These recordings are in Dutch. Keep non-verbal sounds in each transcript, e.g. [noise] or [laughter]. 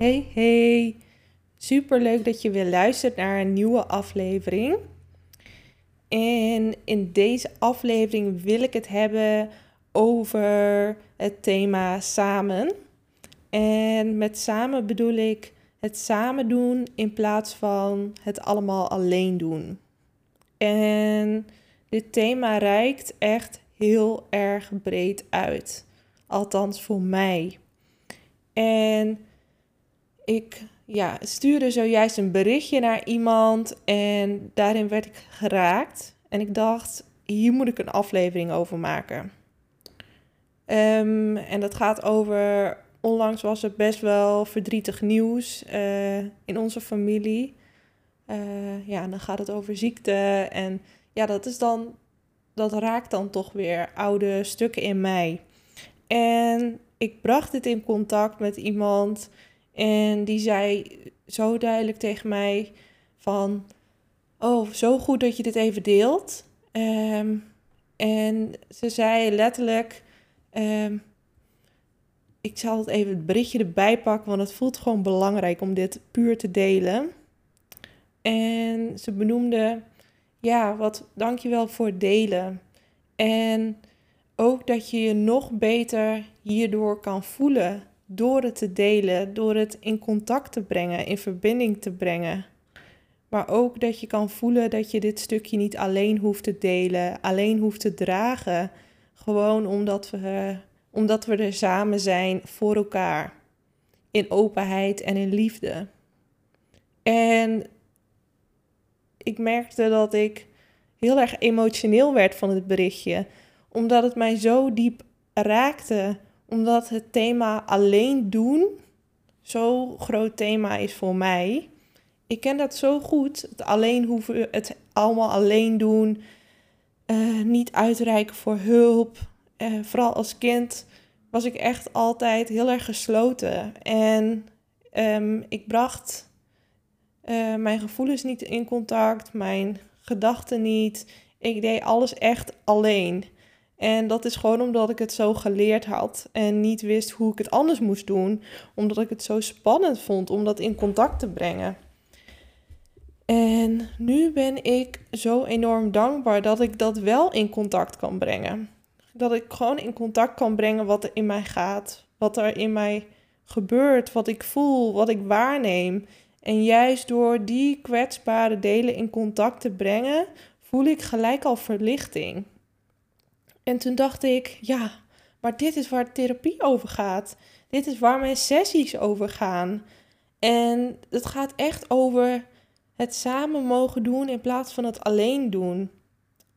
Hey, hey. Super leuk dat je weer luistert naar een nieuwe aflevering. En in deze aflevering wil ik het hebben over het thema samen. En met samen bedoel ik het samen doen in plaats van het allemaal alleen doen. En dit thema reikt echt heel erg breed uit. Althans voor mij. En ik ja, stuurde zojuist een berichtje naar iemand en daarin werd ik geraakt. En ik dacht, hier moet ik een aflevering over maken. Ehm, en dat gaat over, onlangs was er best wel verdrietig nieuws uh, in onze familie. Uh, ja, dan gaat het over ziekte en ja, dat is dan, dat raakt dan toch weer oude stukken in mij. En ik bracht dit in contact met iemand en die zei zo duidelijk tegen mij van, oh, zo goed dat je dit even deelt. Um, en ze zei letterlijk, um, ik zal het even het berichtje erbij pakken, want het voelt gewoon belangrijk om dit puur te delen. En ze benoemde, ja, wat dankjewel voor het delen. En ook dat je je nog beter hierdoor kan voelen door het te delen, door het in contact te brengen, in verbinding te brengen. Maar ook dat je kan voelen dat je dit stukje niet alleen hoeft te delen, alleen hoeft te dragen. Gewoon omdat we, omdat we er samen zijn voor elkaar. In openheid en in liefde. En ik merkte dat ik heel erg emotioneel werd van het berichtje, omdat het mij zo diep raakte omdat het thema alleen doen zo'n groot thema is voor mij. Ik ken dat zo goed. Het alleen hoeven, het allemaal alleen doen. Uh, niet uitreiken voor hulp. Uh, vooral als kind was ik echt altijd heel erg gesloten. En um, ik bracht uh, mijn gevoelens niet in contact, mijn gedachten niet. Ik deed alles echt alleen. En dat is gewoon omdat ik het zo geleerd had en niet wist hoe ik het anders moest doen. Omdat ik het zo spannend vond om dat in contact te brengen. En nu ben ik zo enorm dankbaar dat ik dat wel in contact kan brengen. Dat ik gewoon in contact kan brengen wat er in mij gaat, wat er in mij gebeurt, wat ik voel, wat ik waarneem. En juist door die kwetsbare delen in contact te brengen, voel ik gelijk al verlichting. En toen dacht ik, ja, maar dit is waar therapie over gaat. Dit is waar mijn sessies over gaan. En het gaat echt over het samen mogen doen in plaats van het alleen doen.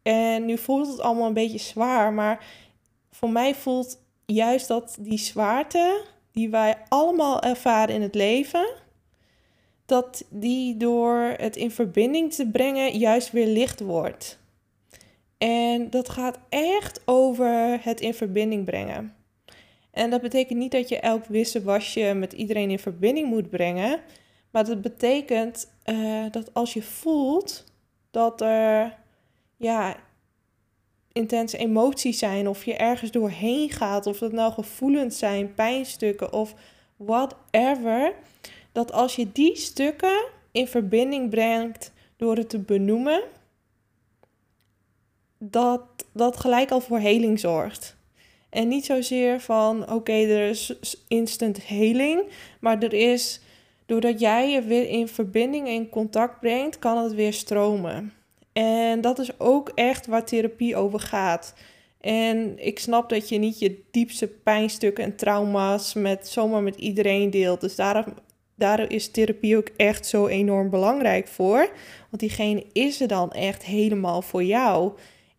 En nu voelt het allemaal een beetje zwaar, maar voor mij voelt juist dat die zwaarte die wij allemaal ervaren in het leven, dat die door het in verbinding te brengen juist weer licht wordt. En dat gaat echt over het in verbinding brengen. En dat betekent niet dat je elk wasje met iedereen in verbinding moet brengen. Maar dat betekent uh, dat als je voelt dat er ja, intense emoties zijn, of je ergens doorheen gaat, of dat nou gevoelens zijn, pijnstukken of whatever, dat als je die stukken in verbinding brengt door het te benoemen, dat dat gelijk al voor heling zorgt. En niet zozeer van oké, er is instant heling, maar er is doordat jij je weer in verbinding en contact brengt, kan het weer stromen. En dat is ook echt waar therapie over gaat. En ik snap dat je niet je diepste pijnstukken en trauma's met, zomaar met iedereen deelt. Dus daarom, daarom is therapie ook echt zo enorm belangrijk voor. Want diegene is er dan echt helemaal voor jou.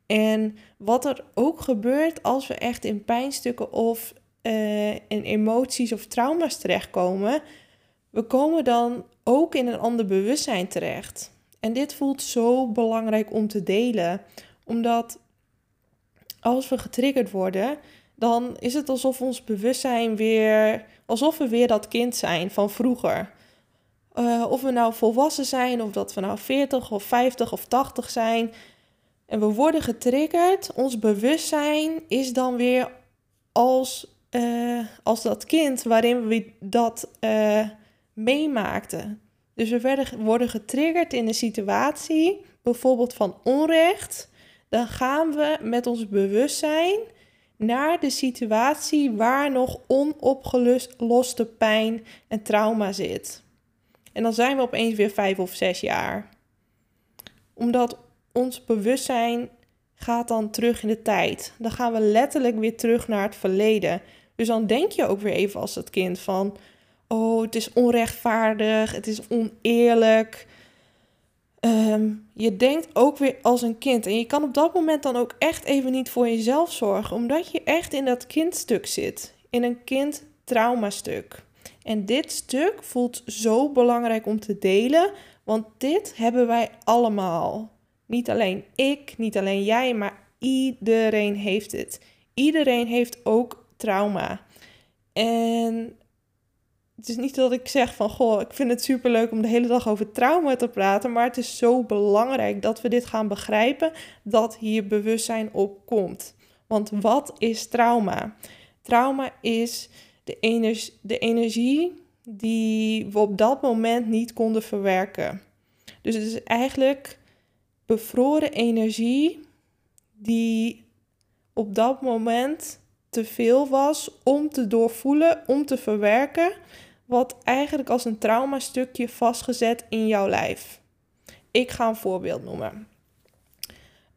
En wat er ook gebeurt als we echt in pijnstukken of uh, in emoties of trauma's terechtkomen, we komen dan ook in een ander bewustzijn terecht. En dit voelt zo belangrijk om te delen, omdat als we getriggerd worden, dan is het alsof ons bewustzijn weer, alsof we weer dat kind zijn van vroeger. Uh, of we nou volwassen zijn, of dat we nou 40 of 50 of 80 zijn. En we worden getriggerd. Ons bewustzijn is dan weer als, uh, als dat kind waarin we dat uh, meemaakten. Dus we worden getriggerd in een situatie, bijvoorbeeld van onrecht. Dan gaan we met ons bewustzijn naar de situatie waar nog onopgeloste pijn en trauma zit. En dan zijn we opeens weer vijf of zes jaar. Omdat ons bewustzijn gaat dan terug in de tijd. Dan gaan we letterlijk weer terug naar het verleden. Dus dan denk je ook weer even als het kind van... Oh, het is onrechtvaardig, het is oneerlijk. Ehm, je denkt ook weer als een kind. En je kan op dat moment dan ook echt even niet voor jezelf zorgen, omdat je echt in dat kindstuk zit. In een kind-traumastuk. En dit stuk voelt zo belangrijk om te delen, want dit hebben wij allemaal. Niet alleen ik, niet alleen jij, maar iedereen heeft het. Iedereen heeft ook trauma. En het is niet dat ik zeg van, goh, ik vind het superleuk om de hele dag over trauma te praten, maar het is zo belangrijk dat we dit gaan begrijpen, dat hier bewustzijn op komt. Want wat is trauma? Trauma is de, de energie die we op dat moment niet konden verwerken. Dus het is eigenlijk bevroren energie die op dat moment te veel was om te doorvoelen, om te verwerken, wat eigenlijk als een traumastukje vastgezet in jouw lijf. Ik ga een voorbeeld noemen.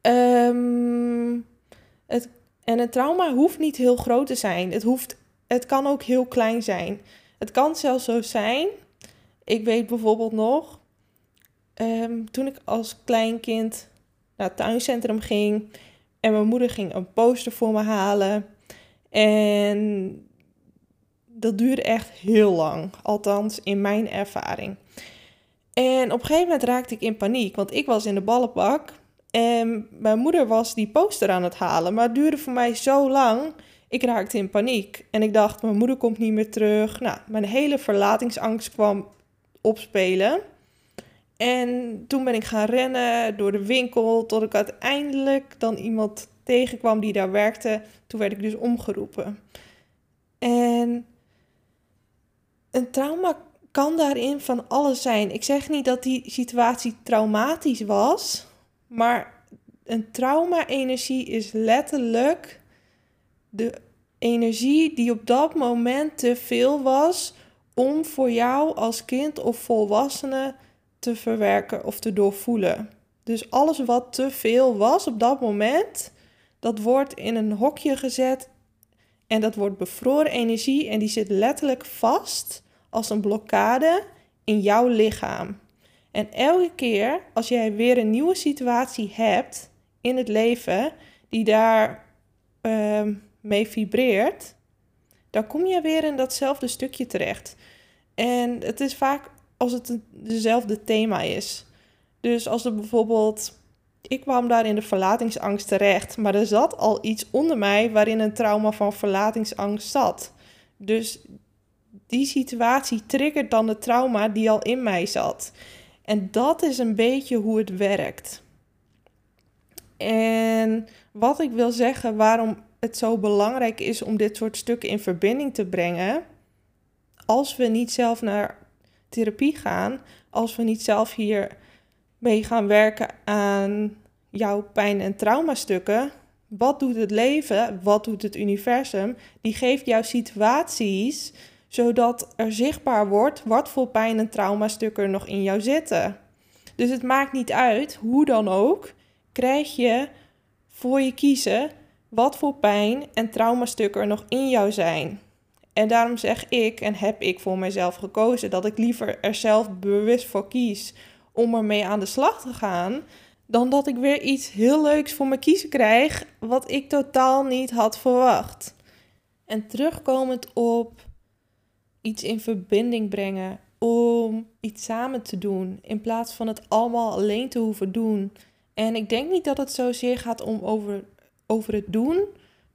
Um, het, en een trauma hoeft niet heel groot te zijn. Het, hoeft, het kan ook heel klein zijn. Het kan zelfs zo zijn. Ik weet bijvoorbeeld nog, um, toen ik als klein kind naar het tuincentrum ging en mijn moeder ging een poster voor me halen. En dat duurde echt heel lang, althans in mijn ervaring. En op een gegeven moment raakte ik in paniek, want ik was in de ballenbak en mijn moeder was die poster aan het halen, maar het duurde voor mij zo lang. Ik raakte in paniek en ik dacht, mijn moeder komt niet meer terug. Nou, mijn hele verlatingsangst kwam opspelen. En toen ben ik gaan rennen door de winkel tot ik uiteindelijk dan iemand tegenkwam die daar werkte. Toen werd ik dus omgeroepen. En een trauma kan daarin van alles zijn. Ik zeg niet dat die situatie traumatisch was, maar een trauma-energie is letterlijk de energie die op dat moment te veel was om voor jou als kind of volwassene te verwerken of te doorvoelen. Dus alles wat te veel was op dat moment, dat wordt in een hokje gezet en dat wordt bevroren energie en die zit letterlijk vast als een blokkade in jouw lichaam. En elke keer als jij weer een nieuwe situatie hebt in het leven die daar uh, mee vibreert, dan kom je weer in datzelfde stukje terecht. En het is vaak als het dezelfde thema is. Dus als er bijvoorbeeld, ik kwam daar in de verlatingsangst terecht, maar er zat al iets onder mij waarin een trauma van verlatingsangst zat. Dus die situatie triggert dan de trauma die al in mij zat. En dat is een beetje hoe het werkt. En wat ik wil zeggen, waarom het zo belangrijk is om dit soort stukken in verbinding te brengen. Als we niet zelf naar therapie gaan, als we niet zelf hier mee gaan werken aan jouw pijn- en traumastukken, wat doet het leven, wat doet het universum? Die geeft jou situaties zodat er zichtbaar wordt wat voor pijn en traumastukken er nog in jou zitten. Dus het maakt niet uit, hoe dan ook, krijg je voor je kiezen wat voor pijn en traumastukken er nog in jou zijn. En daarom zeg ik en heb ik voor mezelf gekozen dat ik liever er zelf bewust voor kies om ermee aan de slag te gaan, dan dat ik weer iets heel leuks voor me kiezen krijg, wat ik totaal niet had verwacht. En terugkomend op iets in verbinding brengen, om iets samen te doen, in plaats van het allemaal alleen te hoeven doen. En ik denk niet dat het zozeer gaat om over, over het doen,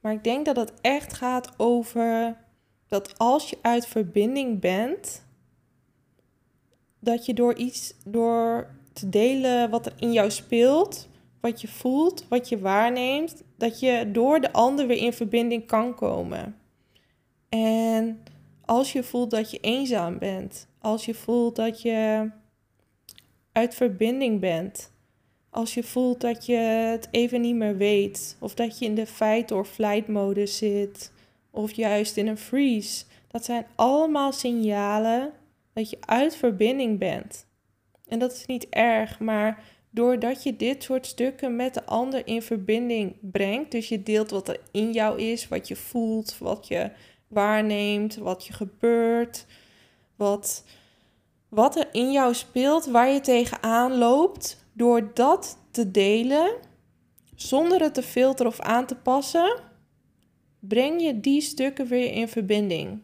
maar ik denk dat het echt gaat over dat als je uit verbinding bent, dat je door iets, door te delen wat er in jou speelt, wat je voelt, wat je waarneemt, dat je door de ander weer in verbinding kan komen. En als je voelt dat je eenzaam bent, als je voelt dat je uit verbinding bent, als je voelt dat je het even niet meer weet, of dat je in de fight or flight mode zit, of juist in een freeze, dat zijn allemaal signalen dat je uit verbinding bent. En dat is niet erg, maar doordat je dit soort stukken met de ander in verbinding brengt, dus je deelt wat er in jou is, wat je voelt, wat je waarneemt, wat je gebeurt, wat, wat er in jou speelt, waar je tegenaan loopt, door dat te delen, zonder het te filteren of aan te passen, breng je die stukken weer in verbinding.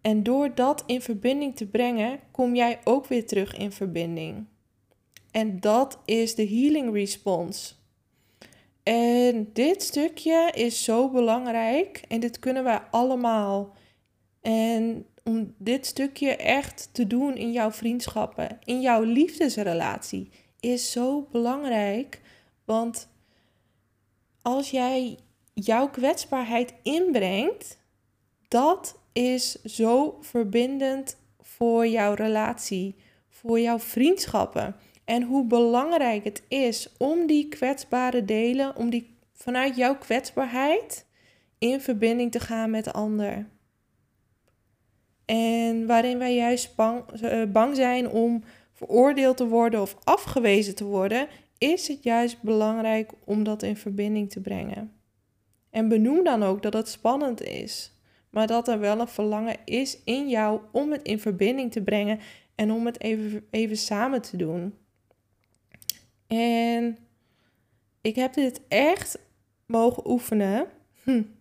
En door dat in verbinding te brengen, kom jij ook weer terug in verbinding. En dat is de healing response. En dit stukje is zo belangrijk en dit kunnen wij allemaal. En om dit stukje echt te doen in jouw vriendschappen, in jouw liefdesrelatie, is zo belangrijk. Want als jij jouw kwetsbaarheid inbrengt, dat is zo verbindend voor jouw relatie, voor jouw vriendschappen. En hoe belangrijk het is om die kwetsbare delen, om die vanuit jouw kwetsbaarheid in verbinding te gaan met de ander. En waarin wij juist bang, eh, bang zijn om veroordeeld te worden of afgewezen te worden, is het juist belangrijk om dat in verbinding te brengen. En benoem dan ook dat het spannend is maar dat er wel een verlangen is in jou om het in verbinding te brengen en om het even, even samen te doen. En ik heb dit echt mogen oefenen [laughs]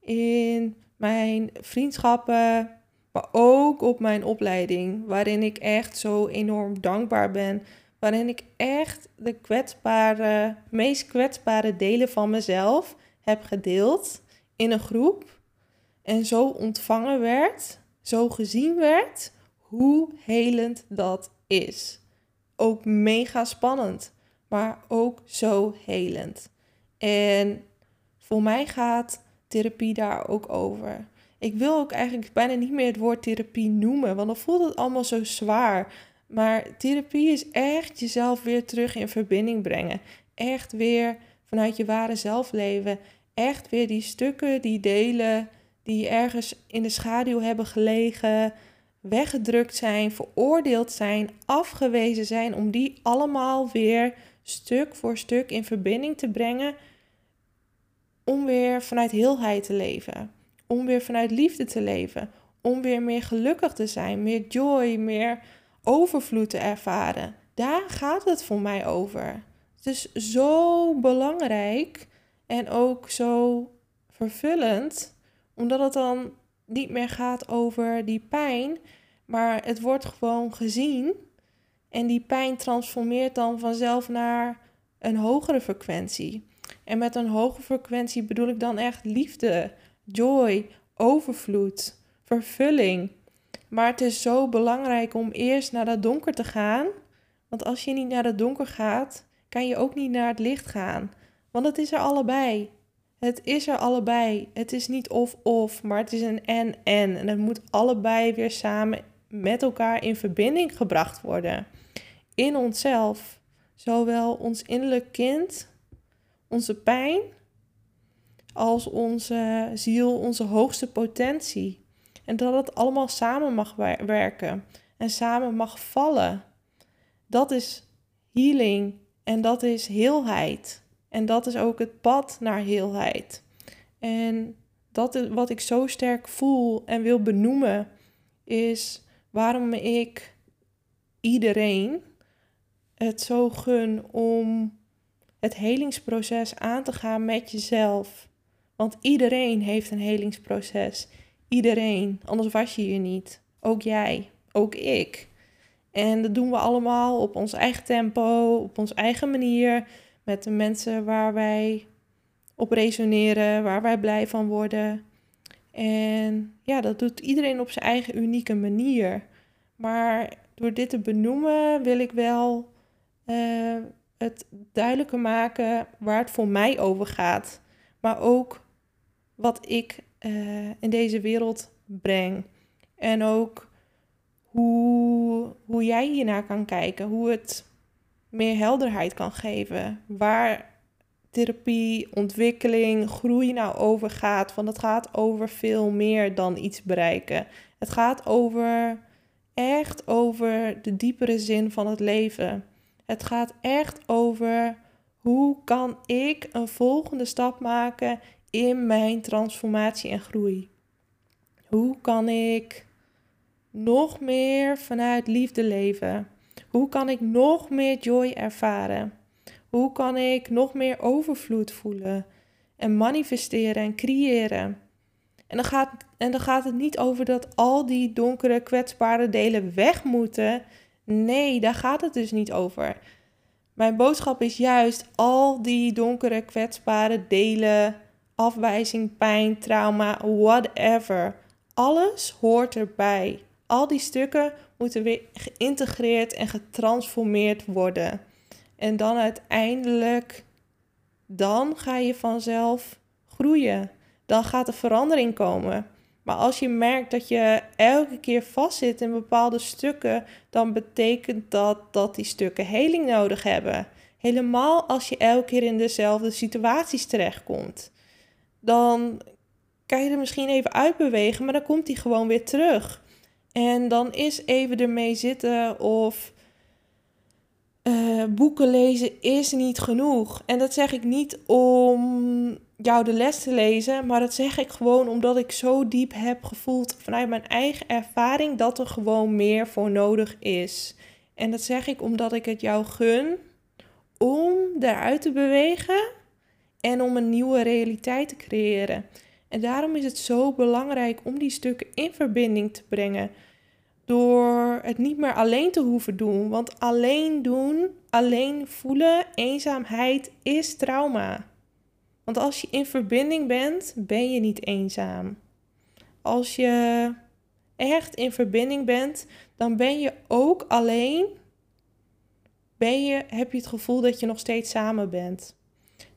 in mijn vriendschappen, maar ook op mijn opleiding, waarin ik echt zo enorm dankbaar ben. Waarin ik echt de kwetsbare, meest kwetsbare delen van mezelf heb gedeeld in een groep en zo ontvangen werd, zo gezien werd, hoe helend dat is. Ook mega spannend, maar ook zo helend. En voor mij gaat therapie daar ook over. Ik wil ook eigenlijk bijna niet meer het woord therapie noemen, want dan voelt het allemaal zo zwaar. Maar therapie is echt jezelf weer terug in verbinding brengen. Echt weer vanuit je ware zelf leven. Echt weer die stukken, die delen die ergens in de schaduw hebben gelegen, weggedrukt zijn, veroordeeld zijn, afgewezen zijn, om die allemaal weer stuk voor stuk in verbinding te brengen, om weer vanuit heelheid te leven, om weer vanuit liefde te leven, om weer meer gelukkig te zijn, meer joy, meer overvloed te ervaren. Daar gaat het voor mij over. Het is zo belangrijk en ook zo vervullend omdat het dan niet meer gaat over die pijn, maar het wordt gewoon gezien. En die pijn transformeert dan vanzelf naar een hogere frequentie. En met een hoge frequentie bedoel ik dan echt liefde, joy, overvloed, vervulling. Maar het is zo belangrijk om eerst naar dat donker te gaan. Want als je niet naar het donker gaat, kan je ook niet naar het licht gaan. Want het is er allebei. Het is er allebei. Het is niet of-of, maar het is een en-en. En het moet allebei weer samen met elkaar in verbinding gebracht worden. In onszelf. Zowel ons innerlijk kind, onze pijn, als onze ziel, onze hoogste potentie. En dat het allemaal samen mag werken en samen mag vallen. Dat is healing en dat is heelheid. En dat is ook het pad naar heelheid. En dat is wat ik zo sterk voel en wil benoemen, is waarom ik iedereen het zo gun om het helingsproces aan te gaan met jezelf. Want iedereen heeft een helingsproces. Iedereen, anders was je hier niet. Ook jij, ook ik. En dat doen we allemaal op ons eigen tempo, op onze eigen manier, met de mensen waar wij op resoneren, waar wij blij van worden. En ja, dat doet iedereen op zijn eigen unieke manier. Maar door dit te benoemen wil ik wel uh, het duidelijker maken waar het voor mij over gaat. Maar ook wat ik uh, in deze wereld breng. En ook hoe, hoe jij hiernaar kan kijken. Hoe het meer helderheid kan geven. Waar therapie, ontwikkeling, groei nou over gaat. Want het gaat over veel meer dan iets bereiken. Het gaat over echt over de diepere zin van het leven. Het gaat echt over hoe kan ik een volgende stap maken in mijn transformatie en groei. Hoe kan ik nog meer vanuit liefde leven? Hoe kan ik nog meer joy ervaren? Hoe kan ik nog meer overvloed voelen en manifesteren en creëren? En dan, gaat, en dan gaat het niet over dat al die donkere, kwetsbare delen weg moeten. Nee, daar gaat het dus niet over. Mijn boodschap is juist al die donkere, kwetsbare delen, afwijzing, pijn, trauma, whatever. Alles hoort erbij. Al die stukken moeten weer geïntegreerd en getransformeerd worden. En dan uiteindelijk, dan ga je vanzelf groeien. Dan gaat er verandering komen. Maar als je merkt dat je elke keer vastzit in bepaalde stukken, dan betekent dat dat die stukken heling nodig hebben. Helemaal als je elke keer in dezelfde situaties terechtkomt. Dan kan je er misschien even uitbewegen, maar dan komt die gewoon weer terug. En dan is even ermee zitten of uh, boeken lezen is niet genoeg. En dat zeg ik niet om jou de les te lezen, maar dat zeg ik gewoon omdat ik zo diep heb gevoeld vanuit mijn eigen ervaring dat er gewoon meer voor nodig is. En dat zeg ik omdat ik het jou gun om eruit te bewegen en om een nieuwe realiteit te creëren. En daarom is het zo belangrijk om die stukken in verbinding te brengen. Door het niet meer alleen te hoeven doen. Want alleen doen, alleen voelen, eenzaamheid is trauma. Want als je in verbinding bent, ben je niet eenzaam. Als je echt in verbinding bent, dan ben je ook alleen. Ben je, heb je het gevoel dat je nog steeds samen bent.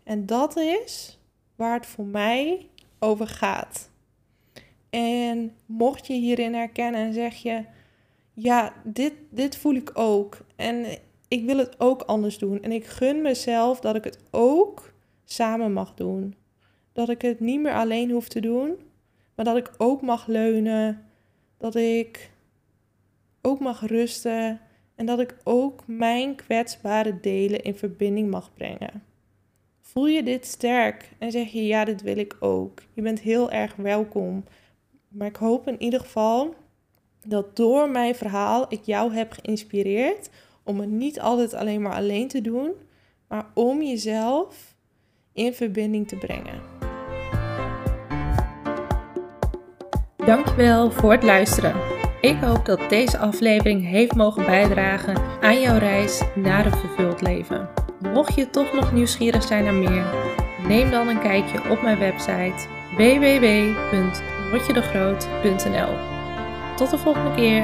En dat is waar het voor mij over gaat. En mocht je hierin herkennen en zeg je, ja, dit, dit voel ik ook. En ik wil het ook anders doen. En ik gun mezelf dat ik het ook samen mag doen. Dat ik het niet meer alleen hoef te doen, maar dat ik ook mag leunen. Dat ik ook mag rusten. En dat ik ook mijn kwetsbare delen in verbinding mag brengen. Voel je dit sterk en zeg je ja, dit wil ik ook. Je bent heel erg welkom. Maar ik hoop in ieder geval dat door mijn verhaal ik jou heb geïnspireerd om het niet altijd alleen maar alleen te doen, maar om jezelf in verbinding te brengen. Dankjewel voor het luisteren. Ik hoop dat deze aflevering heeft mogen bijdragen aan jouw reis naar een vervuld leven. Mocht je toch nog nieuwsgierig zijn naar meer, neem dan een kijkje op mijn website www.rotjedegroot.nl tot de volgende keer.